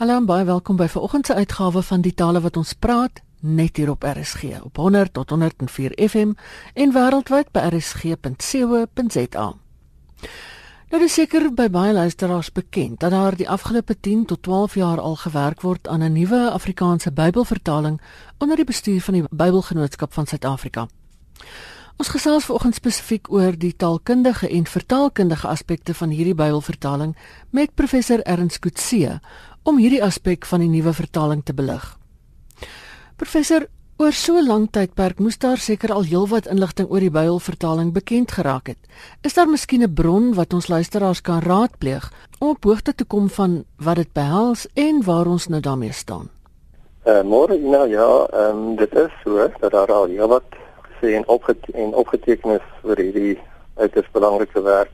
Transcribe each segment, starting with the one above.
Hallo en baie welkom by vanoggend se uitgawe van die tale wat ons praat net hier op RSG op 100 tot 104 FM en wêreldwyd by rsg.co.za. Nou dis seker by baie luisteraars bekend dat daar die afgelope 10 tot 12 jaar al gewerk word aan 'n nuwe Afrikaanse Bybelvertaling onder die bestuur van die Bybelgenootskap van Suid-Afrika. Ons gesels vanoggend spesifiek oor die taalkundige en vertaalkundige aspekte van hierdie Bybelvertaling met professor Ernst Kutse om hierdie aspek van die nuwe vertaling te belig. Professor, oor so 'n lang tydperk moes daar seker al heelwat inligting oor die Bybelvertaling bekend geraak het. Is daar miskien 'n bron wat ons luisteraars kan raadpleeg om op hoogte te kom van wat dit behels en waar ons nou daarmee staan? Uh, môre nou ja, ehm um, dit is so dat daar al heelwat gesê en opgete en opgeteken is vir hierdie uiters belangrike werk.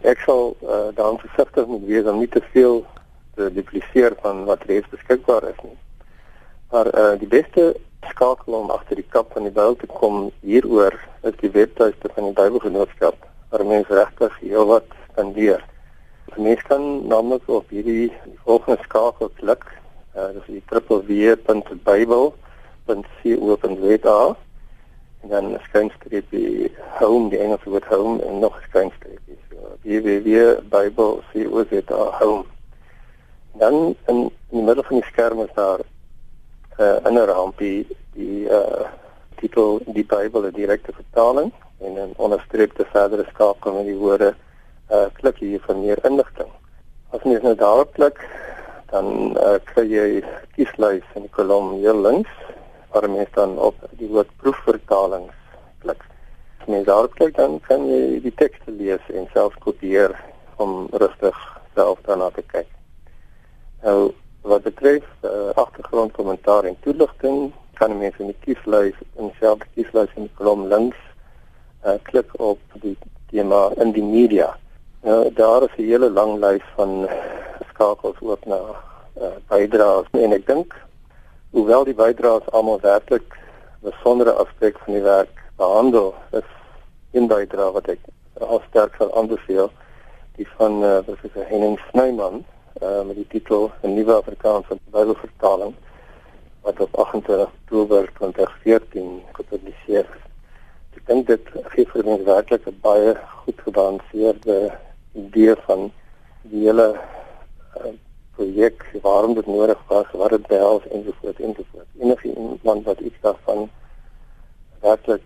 Ek sal uh, dan versigtig moet wees om nie te veel dupliseer van wat reeds beskikbaar is nie. Maar uh die beste skakel om agter die kap van die Bybel te kom hieroor is die webtuiste van die Bybelgenootskap waar mense regtig heelwat kan leer. Mense kan namens op hierdie volgende skakel klik. Uh dis die www.bybel.co.za en dan skynstreep die home die Engelse woord home en nog skynstreep. So www.bybel.co.za home dan in, in die middel van die skerm is daar 'n uh, eh, inner rampie die uh titel die Bybel 'n direkte vertaling en 'n onderstreepte verdere skakel met die woorde uh klik hier vir meer inligting. As jy nou daarop klik, dan uh, kry jy kieslys in die kolom hier links waar mens dan op die woord proefvertaling klik. As jy daarop klik, dan kan jy die teks lees en self kopieer om rustig self daarna te kyk. Nou wat betref uh, agtergrond kommentaar en toeligting kan mense in die kieslys in selfde kieslys in die kolom links uh, klik op die tema in die media. Nou daar is 'n hele lang lys van skakels ook na uh, bydraes en ek dink hoewel die bydraes almal werklik 'n besondere aspek van die werk behandel, is een bydra wat ek al sterk sal aanbeveel, die van uh, professor Henning Snyman uh, met die titel 'n nuwe Afrikaanse Bybelvertaling wat op 28 Oktober 2014 gepubliseer is. Ek dink dit gee vir ons werklik 'n baie goed gebalanseerde idee van die hele uh, projek, waarom dit nodig was, wat dit behels en so voort en so voort. Enige iemand wat iets daarvan werklik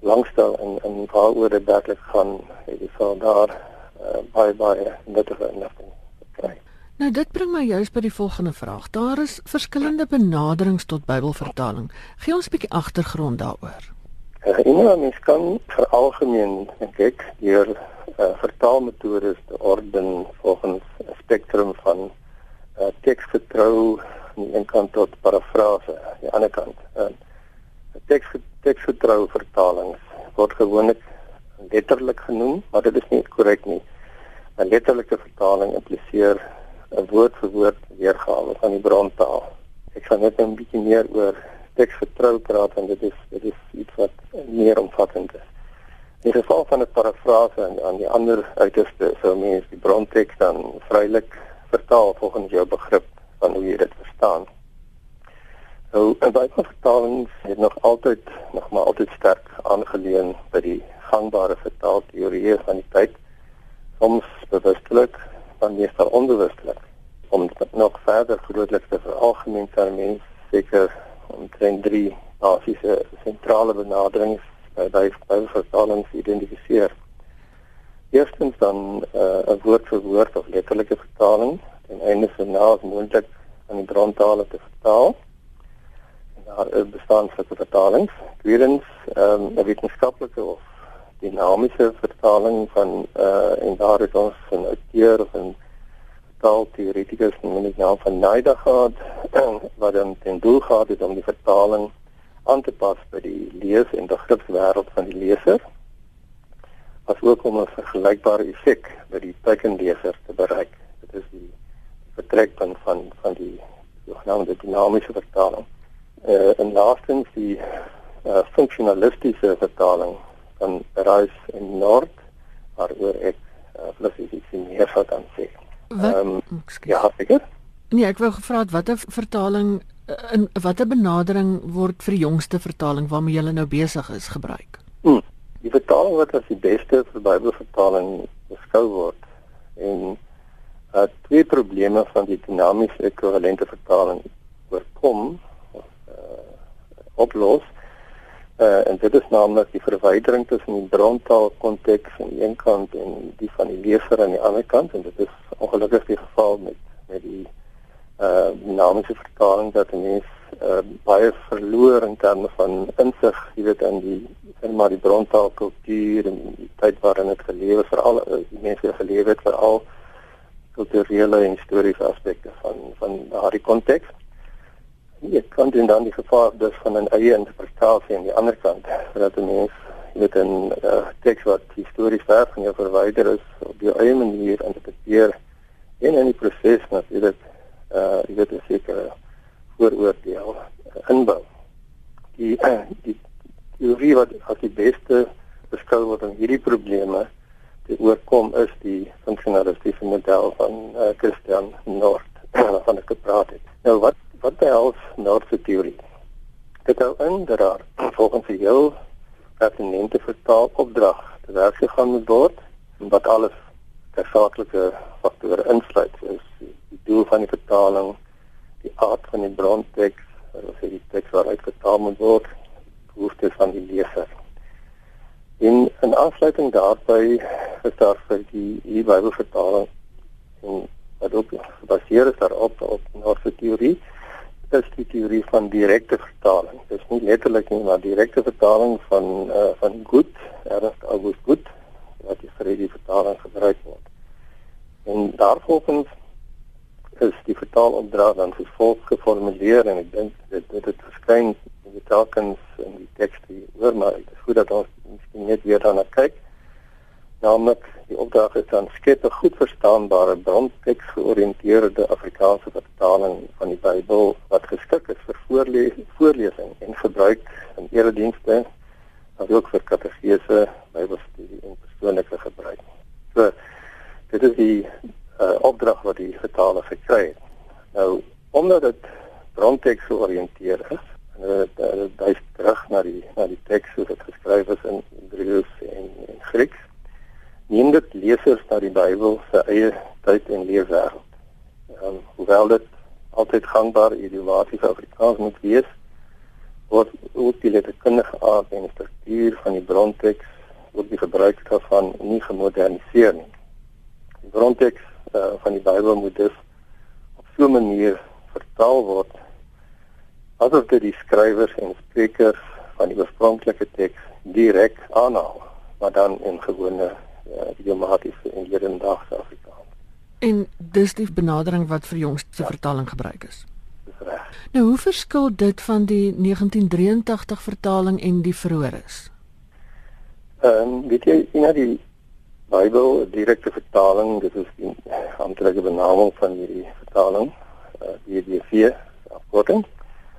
langstel en en waaroor dit werklik gaan, het jy sal daar uh, baie baie nuttige inligting kry. Nou dit bring my juist by die volgende vraag. Daar is verskillende benaderings tot Bybelvertaling. Gee ons 'n bietjie agtergrond daaroor. Ja, uh, mens kan vir algemeen kyk hier uh, vertaalmetodes te orden volgens 'n spektrum van uh, teksgetrou aan die een kant tot parafrase aan die ander kant. Uh, teks teksgetrou vertalings word gewoonlik letterlik genoem, maar dit is nie korrek nie. 'n Letterlike vertaling impliseer 'n woord vir woord weergawe van die brontaal. Ek gaan net 'n bietjie meer oor teksvertrou praat en dit is dit is iets wat meer omvattend is. In geval van 'n parafrase aan, aan die ander uiterste sou mens die bronteks dan vrylik vertaal volgens jou begrip van hoe jy dit verstaan. Nou, en baie vertalings het nog altyd nog maar altyd sterk aangeleun by die gangbare vertaalteorieë van die tyd. Soms bewustelik, meestal onbewustelik om dit nog verder grootliks te veralgemeen kan mens seker omtrent drie basiese sentrale benaderings by by vertalings identifiseer. Eerstens dan uh, 'n woord vir woord of letterlike vertaling ten einde so na as moontlik aan die brontale te vertaal. En daar bestaan sulke vertalings. Tweedens um, 'n wetenskaplike of dinamiese vertaling van uh en daar is ons 'n outeur of 'n taalteoretikus met die naam van Naida gehad wat dan ten doel gehad het om die vertaling aan te pas by die lees- en begripswêreld van die leser as ook om 'n vergelykbare effek by die tekenleser te bereik. Dit is die vertrekpunt van van die sogenaamde dinamiese vertaling. Uh en laastens die uh funksionalistiese vertaling van Reis en Noord waaroor ek uh, flissies iets meer sou kan sê. Ehm um, ja, seker. Nee, ek wou gevra het watter vertaling eh, in watter benadering word vir die jongste vertaling waarmee jy nou besig is gebruik? Hmm. Die vertaling wat as die beste vir Bybelvertaling beskou word en uh twee probleme van die dinamiese ekwivalente vertaling oorkom of uh, oplos. Uh en dit is naamlik die verwydering tussen die brontaal konteks aan die een kant en die van die leser aan die ander kant en dit is ongelukkig die geval met met die uh dinamiese vertaling dat mense uh baie verloor in terme van insig, jy weet in die in maar die brontaal kultuur en die tyd waarin dit gelewe veral uh, die mense gelewe het veral kulturele en historiese aspekte van van daardie konteks. Jy kan dit dan die gevaar dus van 'n eie interpretasie aan die ander kant dat 'n mens met 'n uh, teks wat histories ver van jou verwyder is op die eie manier interpreteer en in die proses natuurlik uh jy weet 'n sekere vooroordeel uh, inbou. Die uh, die teorie wat as die beste beskou word om hierdie probleme te oorkom is die funksionalistiese model van uh, Christian Nord waarvan ek gepraat het. Nou wat wat behels Nord se teorie? Dit hou in dat daar volgens die heel pertinente vertaalopdrag te werk gegaan moet word wat alles tersaaklike faktore insluit is die doel van die vertaling, die aard van die bronteks, of die teks waaruit vertaal moet word, behoeftes van die leser. En in aansluiting daarby is daar vir die die Bybelvertaling en wat ook gebaseer is daarop op Noordse teorie is die teorie van direkte vertaling. Dit is nie letterlik nie, maar direkte vertaling van uh, van goed, Ernst August Gut wat die vir die vertaling gebruik word. En daarvolgens is die vertaalopdrag dan vervolg geformuleer en ek dink dit dit het verskyn telkens in die teks die oor maar dit is goed dat ons miskien net weer daarna kyk. Naamlik die opdrag is dan skep 'n goed verstaanbare bronteks georiënteerde Afrikaanse vertaling van die Bybel wat geskik is vir voorlesing, voorlesing en gebruik in eredienste asook vir katedrese, Bybelstudie en persoonlike gebruik. So dit is die uh, opdrag wat die vertaler gekry het. Nou omdat dit bronteks georiënteerd is en dit wys terug na die na die teks soos dit geskryf is in Hebreëus en, en Grieks. Neem dit lesers na die Bybel se eie tyd en leefwêreld. Ehm um, hoewel dit altyd gangbaar idiomatiese Afrikaans moet wees, word ook die letterkundige aard en struktuur van die bronteks word die gebruik daarvan nie gemoderniseer nie. Die bronteks uh, van die Bybel moet dus op so 'n manier vertaal word asof dit die skrywers en sprekers van die oorspronklike teks direk aanhaal, maar dan in gewone uh, idiomatiese en hedendaagse Afrikaans. En dis die benadering wat vir jongste ja. vertaling gebruik is. Dis reg. Nou hoe verskil dit van die 1983 vertaling en die vroeëres? Ehm um, weet jy, in die Bybel direkte vertaling, dit is die amptelike benaming van hierdie vertaling, uh, die DV afkorting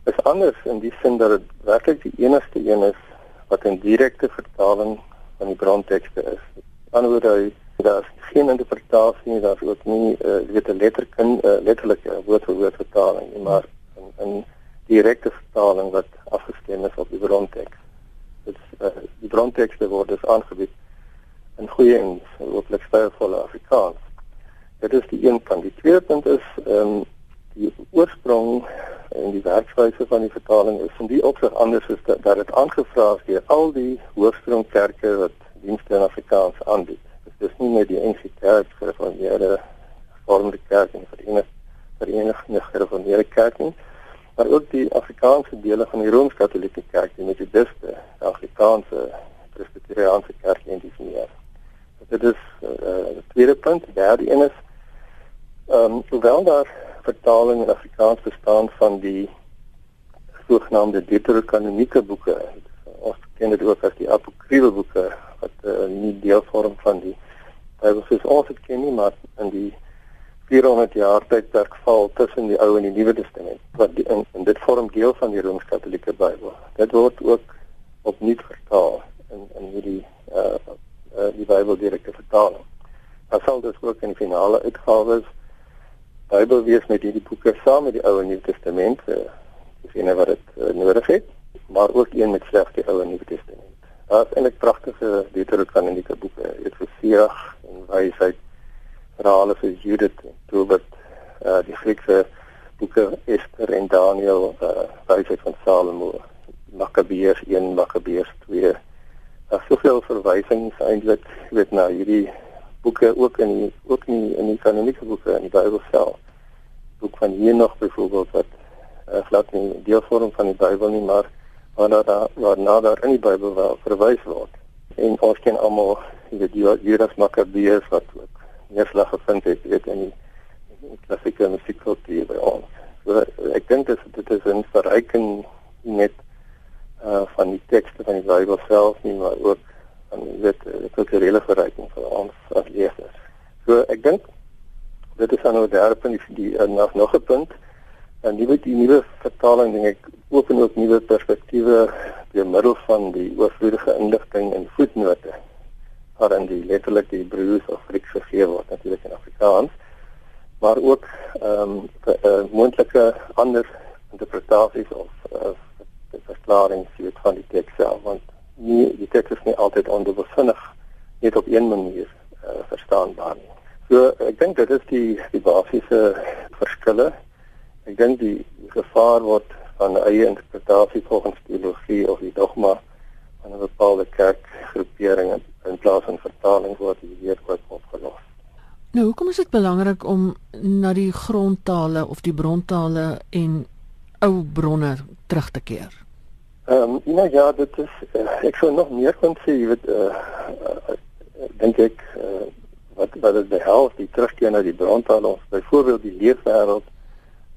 is anders in die sin dat dit werklik die enigste een is wat 'n direkte vertaling van die brontekste is. Anderswoorde daar is geen interpretasie daar ook nie uh, weet 'n letterkin uh, letterlike woord vir woord vertaling nie, maar 'n direkte vertaling wat afgestem is op die bronteks. Dit uh, die brontekste word dus aangebied in goeie en hopelik stylvolle Afrikaans. Dit is die een kant. Die tweede punt is ehm um, die oorsprong en die werkswyse van die vertaling is in die opsig anders dat, dat dit aangevra is deur al die hoofstroomkerke wat dienste in Afrikaans aanbied. Dit is nie net die NG Kerk hele vormende kerk en vir enige gereformeerde kerk nie, maar ook die Afrikaanse dele van die Rooms-Katolieke kerk, die Methodiste, die Afrikaanse Presbyteriaanse kerk en dis meer. Dit is uh, die tweede punt, derde een is ehm um, hoewel daar vertaling in Afrikaans bestaan van die sogenaamde deuterokanoniese boeke. Ons ken dit ook as die apokryfe boeke wat uh, nie deel vorm van die Bybel soos ons dit ken nie, maar in die 400 jaar tydperk val tussen die Ou en die Nuwe Testament wat die, in, in dit vorm deel van die Rooms-Katolieke Bybel. Dit word ook opnuut vertaal in in hierdie uh, uh die Bybel direkte vertaling. Daar sal dus ook in finale uitgawes Bybel wees met hierdie boeke saam met die Ou en Nuwe Testament, uh, dis een wat dit uh, nodig het, maar ook een met slegs die Ou en Nuwe Testament. Daar is eintlik pragtige deuterokanoniese boeke, Sirach en wysheid, verhale vir Judith en Tobit, uh, die Griekse boeke Ester en Daniel, uh, wysheid van Salomo, Makabeërs 1, Makabeërs 2. Daar's soveel verwysings eintlik, weet na hierdie boeke ook in die, ook in die, in die kanoniese boeke in die Bybel self. Boek van Henog byvoorbeeld wat uh, glad nie deel vorm van die Bybel nie, maar waarna daar waarna daar in die Bybel wel verwys word. En ons ken almal die Judas Maccabeus wat ook neerslag gevind het weet in die, klassieke musiekkultuur by ons. So ek dink dit dit is 'n verryking net uh van die tekste van die Bybel self nie, maar ook van weet die kulturele verryking vir ons as lesers. So ek dink dit is nou daar punt die, die uh, nog nog 'n punt en nuwe die nuwe vertaling dink ek open ook nuwe perspektiewe deur middel van die oorvloedige inligting in voetnote waarin die letterlik die Hebreëus of Grieks gegee word natuurlik in Afrikaans maar ook ehm um, uh, moontlike ander interpretasies of uh, verklaring vir van die teks self want nie die teks is nie altyd ondubbelsinnig net op een manier uh, verstaanbaar nie. So ek dink dit is die die basiese verskille. Ek dink die gevaar word van eie interpretasie volgens teologie of die dogma van 'n bepaalde kerkgroepering in plaas van vertaling word die weer ook opgelos. Nou, hoekom is dit belangrik om na die grondtale of die brontale en ou bronne terug te keer? Ehm um, nou ja, dit is uh, ek sou nog meer kon sê, jy weet uh, uh, uh, dink ek uh, wat wat dit behels die terugkeer na die brontale of byvoorbeeld die leefwêreld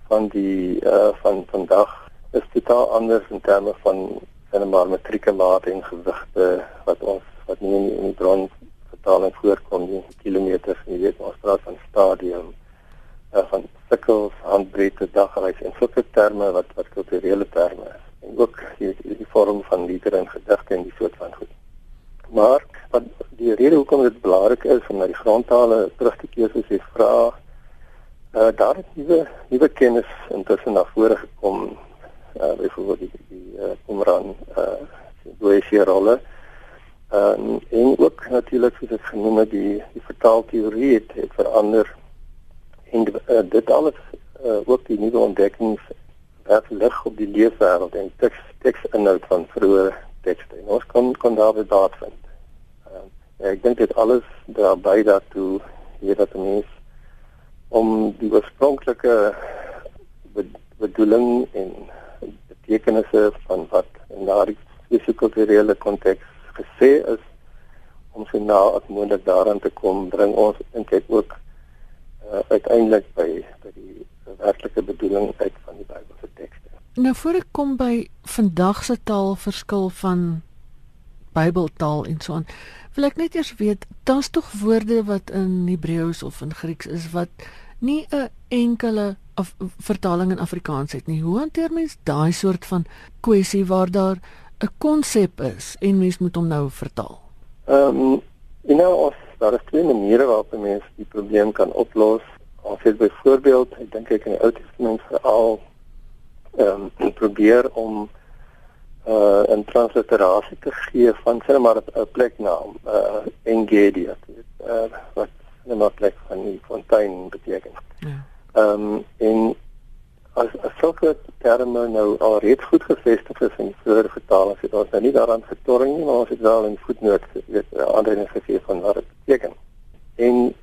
van die uh, van vandag is totaal anders in terme van sinne maar metrieke mate en gewigte wat ons wat nie in die, in die bron vertaling voorkom nie kilometers jy weet ons praat van stadium uh, van sikkels handbreedte dagreis en sulke terme wat wat kulturele terme is en ook die, die vorm van liedere en gedigte en die soort van goed. Maar wat die rede hoekom dit belangrik is om na die grondtale terug te keer soos jy vra, uh, daar het nuwe nuwe kennis intussen na vore gekom uh byvoorbeeld die die uh, Qumran uh doesie rolle. Uh, en ook natuurlik soos ek genoem het die die vertaalteorie het, het verander en uh, dit alles uh, ook die nuwe ontdekkings werk lig op die leefwêreld en teks teksinhoud van vroeë tekste. En ons kan kan daar bedaad vind. Uh, ek dink dit alles daarby daartoe hier dat mens om die oorspronklike bedoeling en betekenisse van wat in daardie sosio-kulturele konteks gesê is om so na as moontlik daaraan te kom bring ons dink ek ook uh, uiteindelik by by die werklike bedoeling uit van die Bybelse tekste. Nou voor ek kom by vandag se taalverskil van Bybeltaal en so aan, wil ek net eers weet, daar's tog woorde wat in Hebreëus of in Grieks is wat nie 'n enkele of vertaling in Afrikaans het nie. Hoe hanteer mens daai soort van kwessie waar daar 'n konsep is en mens moet hom nou vertaal? Ehm, um, you know, daar is twee maniere waarop mens die probleem kan oplos. Ons het byvoorbeeld, ek dink ek in die Ou Testament veral ehm um, probeer om uh 'n transliterasie te gee van sê maar 'n pleknaam, uh Engedi, uh wat net maar plek van die fontein beteken. Ja. Ehm um, en as as sulke terme nou al reeds goed gevestig is in vroeë vertalings, het ons nou nie daaraan getorring nie, maar ons het wel in voetnote weet aanduiding gegee van wat dit beteken. En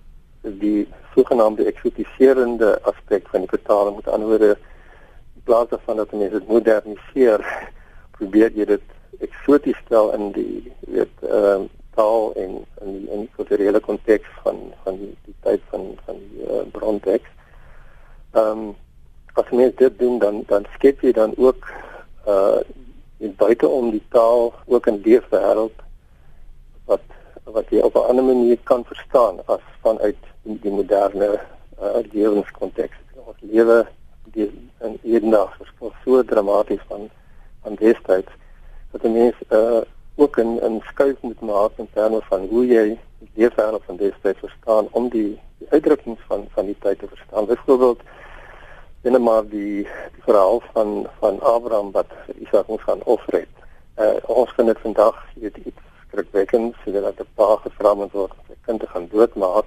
die sogenaamde eksotiserende aspek van die vertaling met ander woorde in plaas daarvan dat mense dit moderniseer probeer jy dit eksoties stel in die weet ehm uh, taal en in die, in die kulturele konteks van van die, die tyd van van die uh, bronteks. Ehm um, as mens dit doen dan dan skep jy dan ook uh in buite om die taal ook 'n leefwêreld wat wat jy op 'n ander manier kan verstaan as vanuit die, die moderne uh, lewenskonteks. Ons lewe die in eendag verskil so dramaties van van destyds dat 'n mens uh, ook 'n 'n skuif moet maak in terme van hoe jy die leefwêreld van destyds verstaan om die die uitdrukkings van van die tyd te verstaan. Byvoorbeeld binne maar die die verhaal van van Abraham wat Isak moes gaan offer. Uh ons kan dit vandag weet iets skrikwekkend sê dat 'n pa gevra moet word om sy kind te gaan doodmaak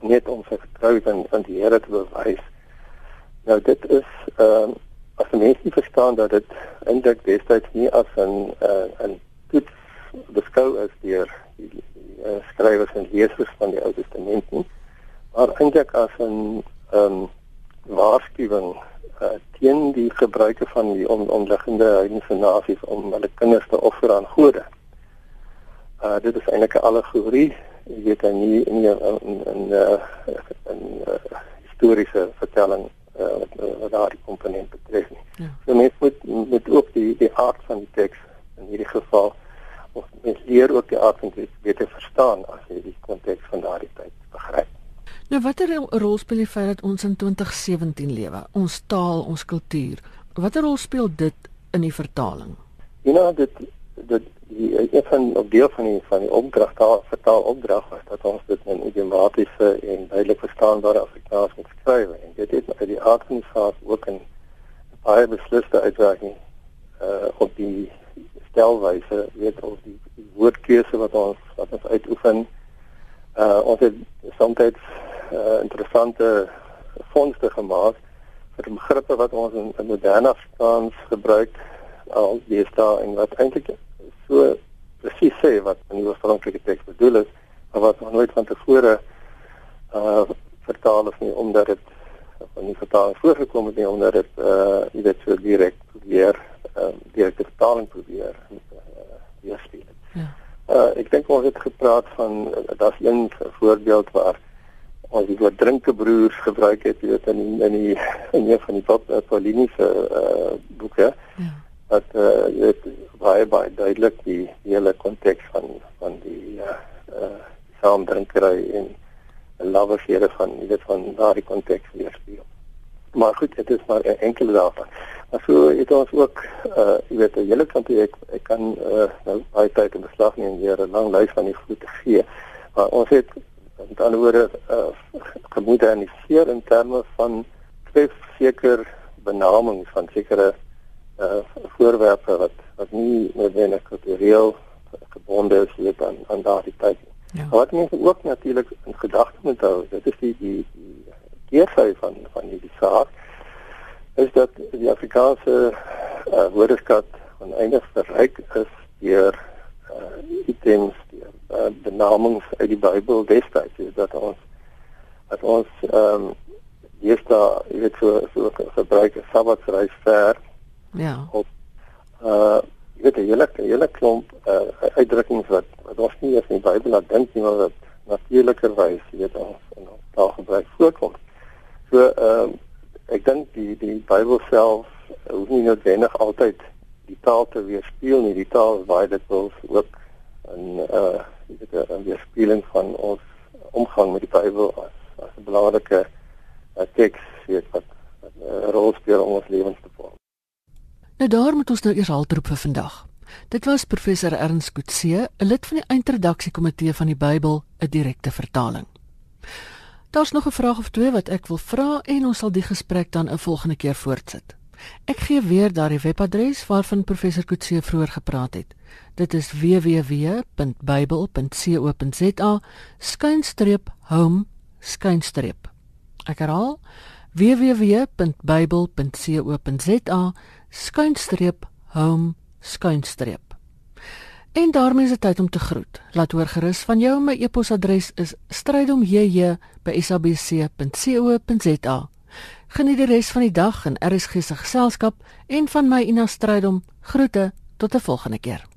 net om sy vertroue aan aan die Here te bewys. Nou dit is ehm uh, as mense nie verstaan dat dit eintlik destyds nie as 'n uh, 'n toets beskou is deur die, uh, skrywers en lesers van die Ou Testament nie, maar eintlik as 'n ehm um, waarskuwing uh, teen die gebruike van die on, onliggende heidense nasies om hulle kinders te offer aan gode. Uh dit is eintlik 'n allegorie, jy weet dan nie in 'n 'n 'n historiese vertelling uh, wat, daardie komponent betref nie. Ja. So mens moet met ook die die aard van die teks in hierdie geval of mens leer ook die aard van dit beter verstaan as jy die konteks van daardie tyd begryp. Nou watter rol speel die feit dat ons in 2017 lewe? Ons taal, ons kultuur. Watter rol speel dit in die vertaling? Ja, nou, dit dit een van op deel van die van die opdrag daar vertaal opdrag was dat ons dit in idiomatiese en duidelik verstaanbare Afrikaans moet skryf en dit het uit die aard van die saak ook 'n baie beslisste uitwerking uh op die stelwyse weet of die, die woordkeuse wat ons wat ons uitoefen. Uh ons het soms uh, interessante vondste gemaak vir begrippe wat ons in, in moderne Afrikaans gebruik al die staan en wat eintlik so presies sê wat in die oorspronklike teks bedoel is maar wat nog nooit van tevore uh vertaal is nie omdat dit van die vertaling voorgekom het nie omdat dit uh jy weet so direk probeer uh direk die vertaling probeer uh, weerspieël. Ja. Uh ek dink ons het gepraat van uh, daar's een voorbeeld waar ons die woord drinkebroers gebruik het weet in in die in een van die pop uh, Pauliniese uh, boeke ja. Wat uh, weet baie baie duidelik die, die hele konteks van van die uh, uh, saamdrinkery en lawershede van weet van daardie konteks weerspieël. Maar goed, dit is maar enkele daarvan. Maar so het ons ook uh jy weet 'n hele kant ek ek kan uh nou baie tyd in beslag neem hier 'n lang lys van die goed te gee. Maar ons het met ander woorde uh, gemoderniseer in terme van seker benamings van sekere uh, voorwerpe wat wat nie noodwendig kultureel gebonde is weet aan aan daardie tyd. Ja. Wat mense ook natuurlik in gedagte moet hou, dit is die die die keersy van van hierdie saak is dat die Afrikaanse uh, woordeskat oneindig verryk is deur uh, items deur uh, benamings uit die Bybel destyds is dat ons dat ons ehm um, jy weet so so gebruik 'n sabbatsreis ver ja. Op uh jy weet 'n hele hele klomp uh, uitdrukkings wat wat ons nie eens in die Bybel laat dink nie maar wat natuurlikerwys jy weet ons in ons taal gebruik voorkom so ehm um, ek dink die die Bybel self hoef nie noodwendig altyd die taal te weerspieël nie. Die taal is baie dit wil ook in uh dit is 'n weerspieëling van ons omgang met die Bybel as as 'n belangrike uh, teks weet wat 'n uh, rol speel om ons lewens te vorm. Nou daar moet ons nou eers haltroep vir vandag. Dit was professor Ernst Kutse, 'n lid van die eindredaksiekomitee van die Bybel, 'n direkte vertaling. Daar's nog 'n vraag of twee wat ek wil vra en ons sal die gesprek dan 'n volgende keer voortsit. Ek gee weer daardie webadres waarvan professor Kutse vroeër gepraat het. Dit is www.bybel.co.za skynstreep home skynstreep. Ek herhaal www.bybel.co.za skynstreep home skynstreep. En daarmee is dit tyd om te groet. Laat hoor gerus van jou. My e-posadres is strydomjj@sabc.co.za. Geniet die res van die dag in RSG se geselskap en van my Ina Strydom. Groete tot 'n volgende keer.